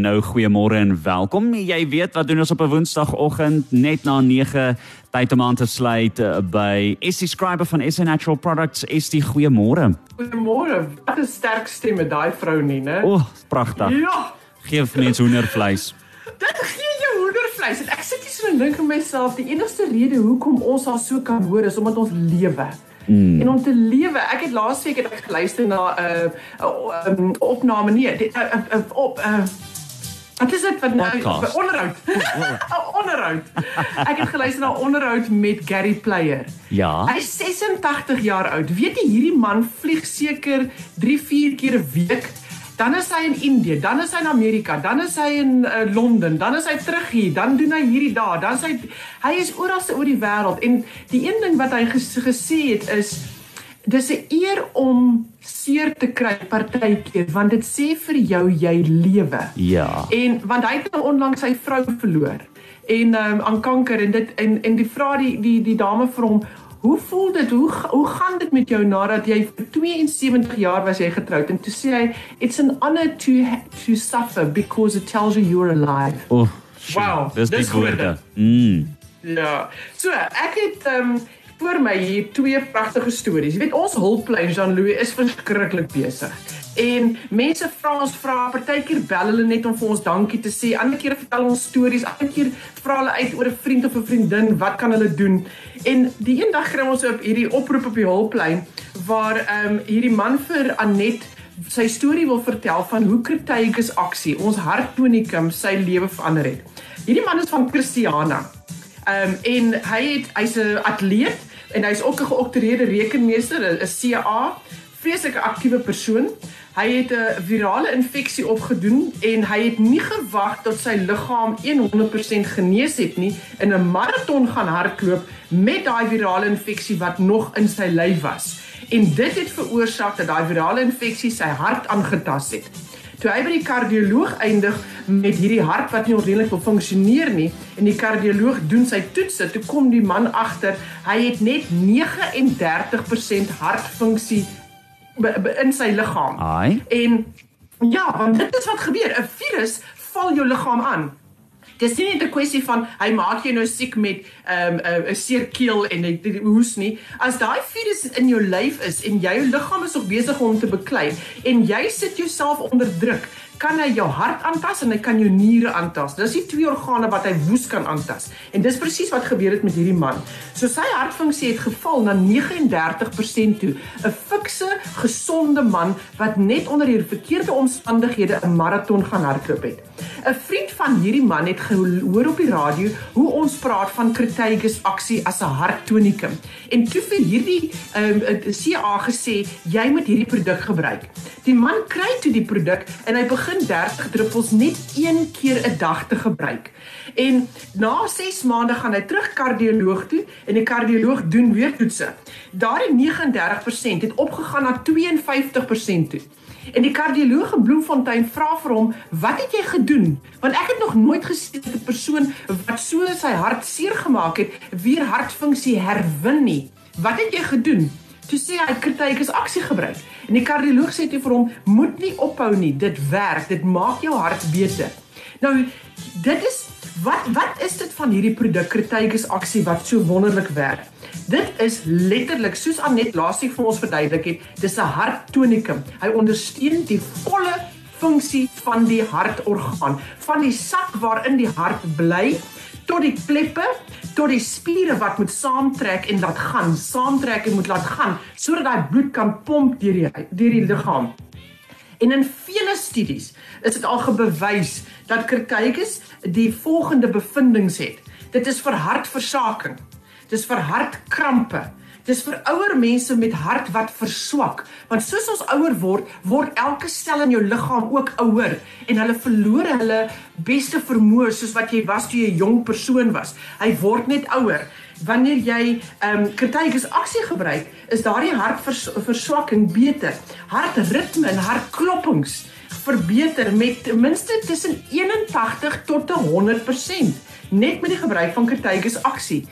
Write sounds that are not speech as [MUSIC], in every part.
Nou goeiemôre en welkom. Jy weet wat doen ons op 'n Woensdagoggend net na 9 tyd om aan te sluit uh, by SC Scriber van SA Natural Products. SC goeiemôre. Goeiemôre. Wat 'n sterk stem met daai vrou nie, né? O, oh, pragtig. Ja. Geef mense hoendervleis. [LAUGHS] Dit gee jou hoendervleis. En ek sit hier so en dink aan myself, die enigste rede hoekom ons haar so kan hoor is omdat ons lewe. Mm. En om te lewe, ek het laasweek het ek geluister na 'n uh, uh, um, opname nee, uh, uh, uh, op uh, Wat is dit wat nou onderhoud? [LAUGHS] [LAUGHS] onderhoud. Ek het geluister na onderhoud met Gary Player. Ja. Hy is 86 jaar oud. Weet jy hierdie man vlieg seker 3, 4 keer 'n week. Dan is hy in Indië, dan is hy in Amerika, dan is hy in uh, Londen, dan is hy terug hier, dan doen hy hierdie daar, dan is hy hy is oral oor die wêreld en die een ding wat hy ges, gesê het is dis 'n eer om seer te kry partykeer want dit sê vir jou jy lewe. Ja. En want hy het nou onlangs sy vrou verloor en um, aan kanker en dit en en die vra die die die dame vir hom Hoe voel dit? Hoe hoe gaan dit met jou nadat jy vir 72 jaar was jy getroud en toe sê hy it's an honor to to suffer because it tells you you're alive. Oh, wow. Dis die woorde. Mm. Ja. So, ek het ehm um, voor my hier twee pragtige stories. Jy weet ons hulplyn Jean-Louis is verskriklik besig. En mense vra ons vra partykeer bel hulle net om vir ons dankie te sê. Ander kere vertel ons stories. Ander keer vra hulle uit oor 'n vriend of 'n vriendin, wat kan hulle doen? En die een dag kry ons op hierdie oproep op die hulplyn waar ehm um, hierdie man vir Anet sy storie wil vertel van hoe Cretaegus aksie ons hartonikum sy lewe verander het. Hierdie man is van Christiana. Ehm um, en hy het hy's 'n atleet en hy's ook 'n geoktroeerde rekenmeester, 'n CA, vreeslike aktiewe persoon. Hy het 'n virale infeksie opgedoen en hy het nie gewag tot sy liggaam 100% genees het nie in 'n maraton gaan hardloop met daai virale infeksie wat nog in sy lyf was. En dit het veroorsaak dat daai virale infeksie sy hart aangetast het. Toe hy by die kardioloog eindig met hierdie hart wat nie ordentlik wil funksioneer nie en die kardioloog doen sy toetse, toe kom die man agter hy het net 39% hartfunksie in sy liggaam. Ai. En ja, want dit is wat gebeur. 'n Virus val jou liggaam aan. Dis nie net 'n kwessie van hy maak jou nou siek met 'n um, 'n seer keel en 'n hoes nie. As daai virus in jou lyf is en jou liggaam is nog besig om te beklei en jy sit jouself onder druk, kan hy jou hart aantas en hy kan jou niere aantas. Dis die twee organe wat hy woes kan aantas. En dis presies wat gebeur het met hierdie man. So sy hartfunksie het geval na 39% toe. 'n Fikse, gesonde man wat net onder hierdie verkeerde omstandighede 'n maraton gaan hardloop het. 'n Vriend van hierdie man het gehoor op die radio hoe ons praat van Cretaegus aksie as 'n harttonikum. En toe vir hierdie ehm um, CA gesê jy moet hierdie produk gebruik. Die man kry toe die produk en hy begin 30 druppels net een keer 'n dag te gebruik. En na 6 maande gaan hy terug kardioloog toe en die kardioloog doen weer toetse. Daardie 39% het opgegaan na 52% toe. En die kardioloog in Bloemfontein vra vir hom, "Wat het jy gedoen?" Want ek het nog nooit gesien 'n persoon wat so sy hart seer gemaak het, weer hartfunksie herwin nie. Wat het jy gedoen? Toe sê hy kritikus aksie gebruik. En die kardioloog sê toe vir hom, "Moet nie ophou nie. Dit werk. Dit maak jou hart beter." Nou, dit is wat wat is dit van hierdie produk kritikus aksie wat so wonderlik werk? Dit is letterlik soos Anet laasig vir ons verduidelik het, dis 'n harttonikum. Hy ondersteun die volle funksie van die hartorgaan, van die sak waarin die hart bly tot die kleppe, tot die spiere wat moet saamtrek en laat gaan, saamtrek en moet laat gaan sodat daai bloed kan pomp deur die deur die liggaam. En in vele studies is dit al gewys dat Kirkaikus die volgende bevindinge het. Dit is vir hartversaking. Dis vir hartkrampe. Dis vir ouer mense met hart wat verswak, want soos ons ouer word, word elke sel in jou liggaam ook ouer en hulle verloor hulle beste vermoë soos wat jy was toe jy 'n jong persoon was. Hy word net ouer. Wanneer jy ehm um, kritikus aksie gebruik, is daardie hartverswakking beter. Hartritme en hartklopings verbeter met ten minste tussen 81 tot 100% net met die gebruik van kritikus aksie.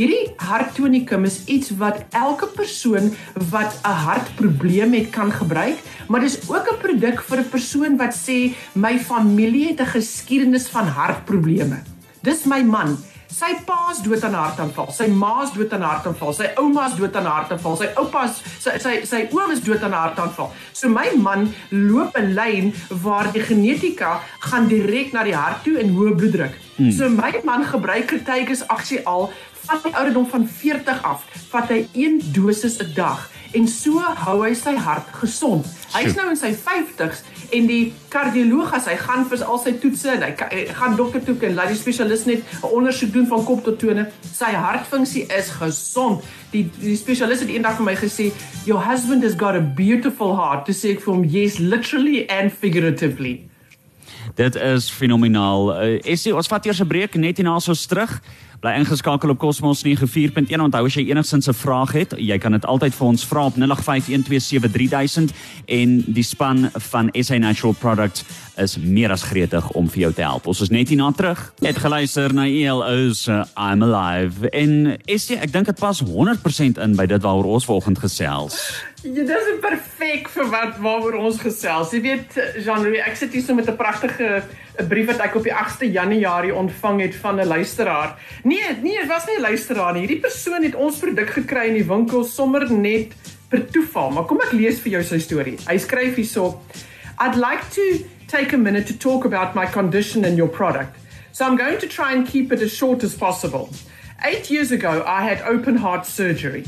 Hierdie harttonikum is iets wat elke persoon wat 'n hartprobleem het kan gebruik, maar dis ook 'n produk vir 'n persoon wat sê my familie het 'n geskiedenis van hartprobleme. Dis my man. Sy pa's dood aan hartaanval, sy ma's dood aan hartaanval, sy ouma's dood aan hartaanval, sy oupa's sy sy sy oom is dood aan hartaanval. So my man loop 'n lyn waar die genetika gaan direk na die hart toe en hoë bloeddruk. Hmm. So my man gebruik Crataegus aksie al van die ouderdom van 40 af, vat hy een dosis 'n dag en so hou hy sy hart gesond. Hy's nou in sy 50s en die kardioloog as hy gaan vir al sy toetse en hy, hy gaan dokter toe en laat die spesialis net 'n ondersoek doen van kop tot tone. Sy hartfunksie is gesond. Die die spesialis het eendag vir my gesê, "Your husband has got a beautiful heart." To say from yes literally and figuratively. Dit is fenomenaal. Uh, Essie, ons vat eers 'n breek net hierna soos terug. Bly ingeskakel op Cosmos 94.1. Onthou as jy enigsins 'n vraag het, jy kan dit altyd vir ons vra op 0851273000 en die span van SA Natural Products is meer as gretig om vir jou te help. Ons is net hierna terug. Het geluister na ELO's uh, I'm Alive en Essie, ek dink dit pas 100% in by dit waaroor ons vanoggend gesels. Ja, dis perfek vir wat waaroor ons gesels. Jy weet, Jean-Louis, ek sit hier so met 'n pragtige 'n brief wat ek op die 8ste Januarie ontvang het van 'n luisteraar. Nee, nee, dit was nie 'n luisteraar nie. Hierdie persoon het ons produk gekry in die winkel sommer net per toeval. Maar kom ek lees vir jou sy storie. Hy skryf hierso: I'd like to take a minute to talk about my condition and your product. So I'm going to try and keep it as short as possible. 8 years ago, I had open heart surgery,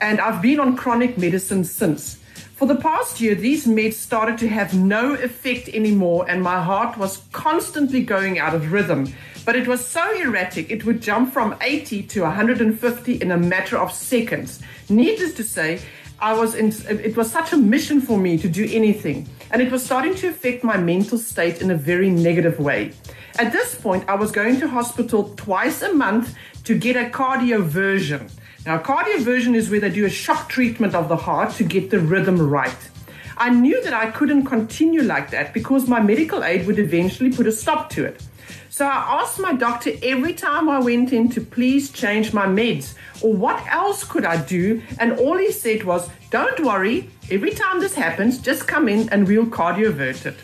and I've been on chronic medicine since. For the past year, these meds started to have no effect anymore, and my heart was constantly going out of rhythm. But it was so erratic, it would jump from 80 to 150 in a matter of seconds. Needless to say, I was in, it was such a mission for me to do anything, and it was starting to affect my mental state in a very negative way. At this point, I was going to hospital twice a month to get a cardioversion. Now, cardioversion is where they do a shock treatment of the heart to get the rhythm right. I knew that I couldn't continue like that because my medical aid would eventually put a stop to it. So I asked my doctor every time I went in to please change my meds or what else could I do. And all he said was, Don't worry, every time this happens, just come in and we'll cardiovert it.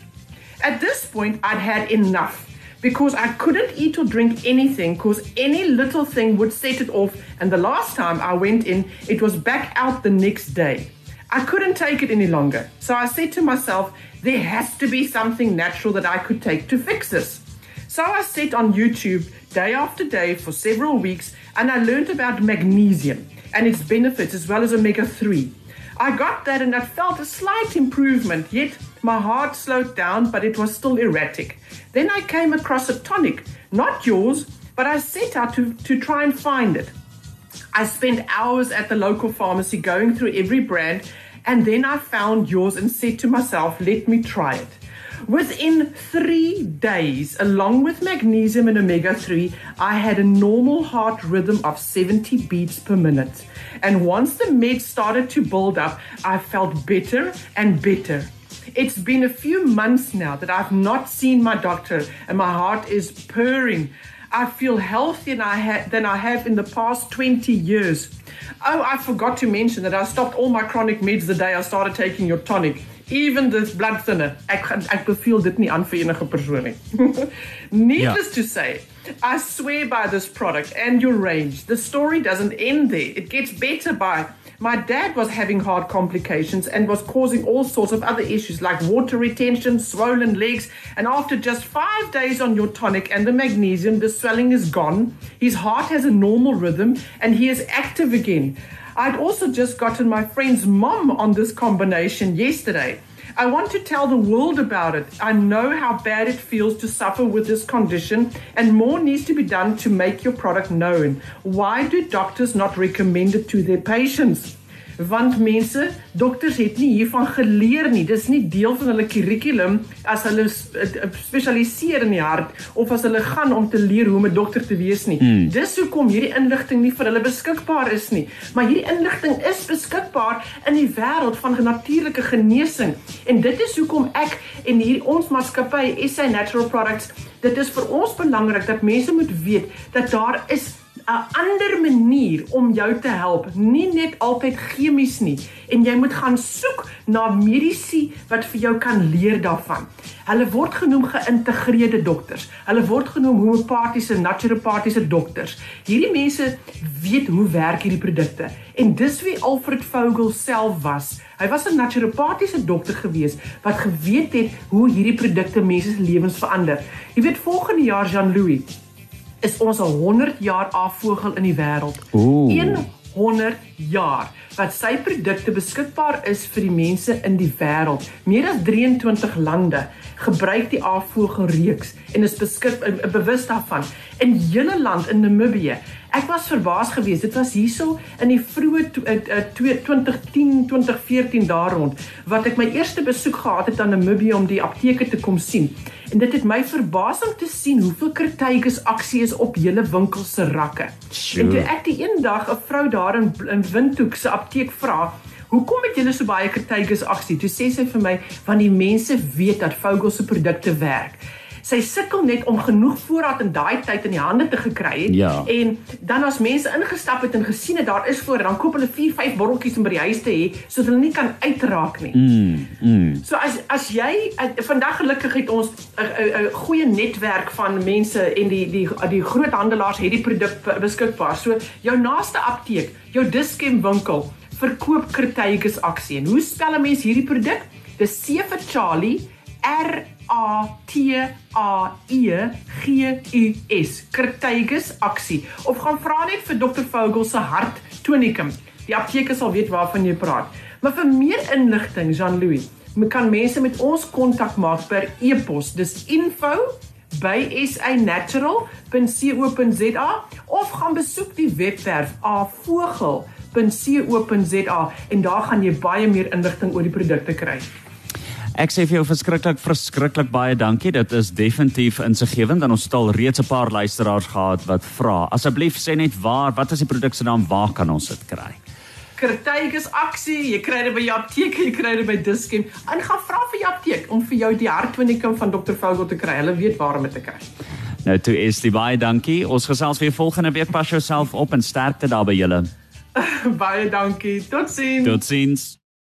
At this point, I'd had enough because I couldn't eat or drink anything because any little thing would set it off. And the last time I went in, it was back out the next day. I couldn't take it any longer. So I said to myself, there has to be something natural that I could take to fix this. So I sat on YouTube day after day for several weeks and I learned about magnesium and its benefits as well as omega 3. I got that and I felt a slight improvement, yet my heart slowed down, but it was still erratic. Then I came across a tonic, not yours, but I set out to, to try and find it. I spent hours at the local pharmacy going through every brand, and then I found yours and said to myself, let me try it. Within three days, along with magnesium and omega 3, I had a normal heart rhythm of 70 beats per minute. And once the meds started to build up, I felt better and better. It's been a few months now that I've not seen my doctor, and my heart is purring. I feel healthier than I, ha- than I have in the past 20 years. Oh, I forgot to mention that I stopped all my chronic meds the day I started taking your tonic. Even this blood thinner. Ek ek beveel dit nie aan vir enige persoon nie. [LAUGHS] Needless yeah. to say, I swear by this product and your range. The story doesn't end there. It gets better by my dad was having heart complications and was causing all sorts of other issues like water retention, swollen legs. And after just five days on your tonic and the magnesium, the swelling is gone. His heart has a normal rhythm and he is active again. I'd also just gotten my friend's mom on this combination yesterday. I want to tell the world about it. I know how bad it feels to suffer with this condition, and more needs to be done to make your product known. Why do doctors not recommend it to their patients? Want mense dokters het nie hiervan geleer nie. Dis nie deel van hulle kurrikulum as hulle spesialiseer in die hart of as hulle gaan om te leer hoe om 'n dokter te wees nie. Hmm. dis hoekom hierdie inligting nie vir hulle beskikbaar is nie. Maar hierdie inligting is beskikbaar in die wêreld van natuurlike genesing. En dit is hoekom ek en hierdie ons maatskappy SA Natural Products dit is vir ons belangrik dat mense moet weet dat daar is 'n ander manier om jou te help, nie net altyd chemies nie. En jy moet gaan soek na medisy wat vir jou kan leer daarvan. Hulle word genoem geïntegreerde dokters. Hulle word genoem homeopatiese, naturopatiese dokters. Hierdie mense weet hoe werk hierdie produkte. En dis wie Alfred Vogel self was. Hy was 'n naturopatiese dokter gewees wat geweet het hoe hierdie produkte mense se lewens verander. Jy weet volgende jaar Jean-Louis is ons al 100 jaar afvogel in die wêreld. 100 jaar wat sy produkte beskikbaar is vir die mense in die wêreld. Meer as 23 lande gebruik die afvogelreeks en is beskik bewus daarvan in hele land in Namibië. Ek was verbaas geweest. Dit was hierso in die vroeë 2010, 2014 daar rond wat ek my eerste besoek gehad het aan Namibië om die apteke te kom sien. En dit het my verbaas om te sien hoeveel kritiekes aksie is op hele winkels se rakke. Sure. En toe ek die een dag 'n vrou daar in, in Windhoek se apteek vra, "Hoekom het julle so baie kritiekes aksie?" Toe sê sy vir my, "Want die mense weet dat Vogel se produkte werk." Sy sukkel net om genoeg voorraad in daai tyd in die hande te gekry het ja. en dan as mense ingestap het en gesien het daar is voor dan koop hulle 4 5 botteltjies om by die huis te hê sodat hulle nie kan uitraak nie. Mm, mm. So as as jy uh, vandag gelukkig het ons 'n goeie netwerk van mense en die die die groot handelaars het die produk beskikbaar. So jou naaste apteek, jou Dischem winkel verkoop Crataegus aksie. En hoe spel 'n mens hierdie produk? Dis C vir Charlie R A T A E G U S. Crataegus aksie. Of gaan vra net vir Dr Vogel se hart tonicum. Die apteek sal weet waarvan jy praat. Maar vir meer inligting, Jean-Louis, kan mense met ons kontak maak per e-pos. Dis info by sanatural.co.za of gaan besoek die webwerf avogel.co.za en daar gaan jy baie meer inligting oor die produkte kry. Ek sê vir jou verskriklik verskriklik baie dankie. Dit is definitief insiggewend en ons het al reeds 'n paar luisteraars gehad wat vra. Asseblief sê net waar, wat is die produk se naam? Waar kan ons dit kry? Kritikus aksie, jy kry dit by jou apteek, jy kry dit by Dischem. En gaan vra vir jou apteek om vir jou die hartonikum van Dr. Vogel te kry. Hulle weet waar om dit te kry. Nou toe is die baie dankie. Ons gesels weer volgende week. Pas jouself op en sterkte daar by julle. [LAUGHS] baie dankie. Totsiens. Totsiens.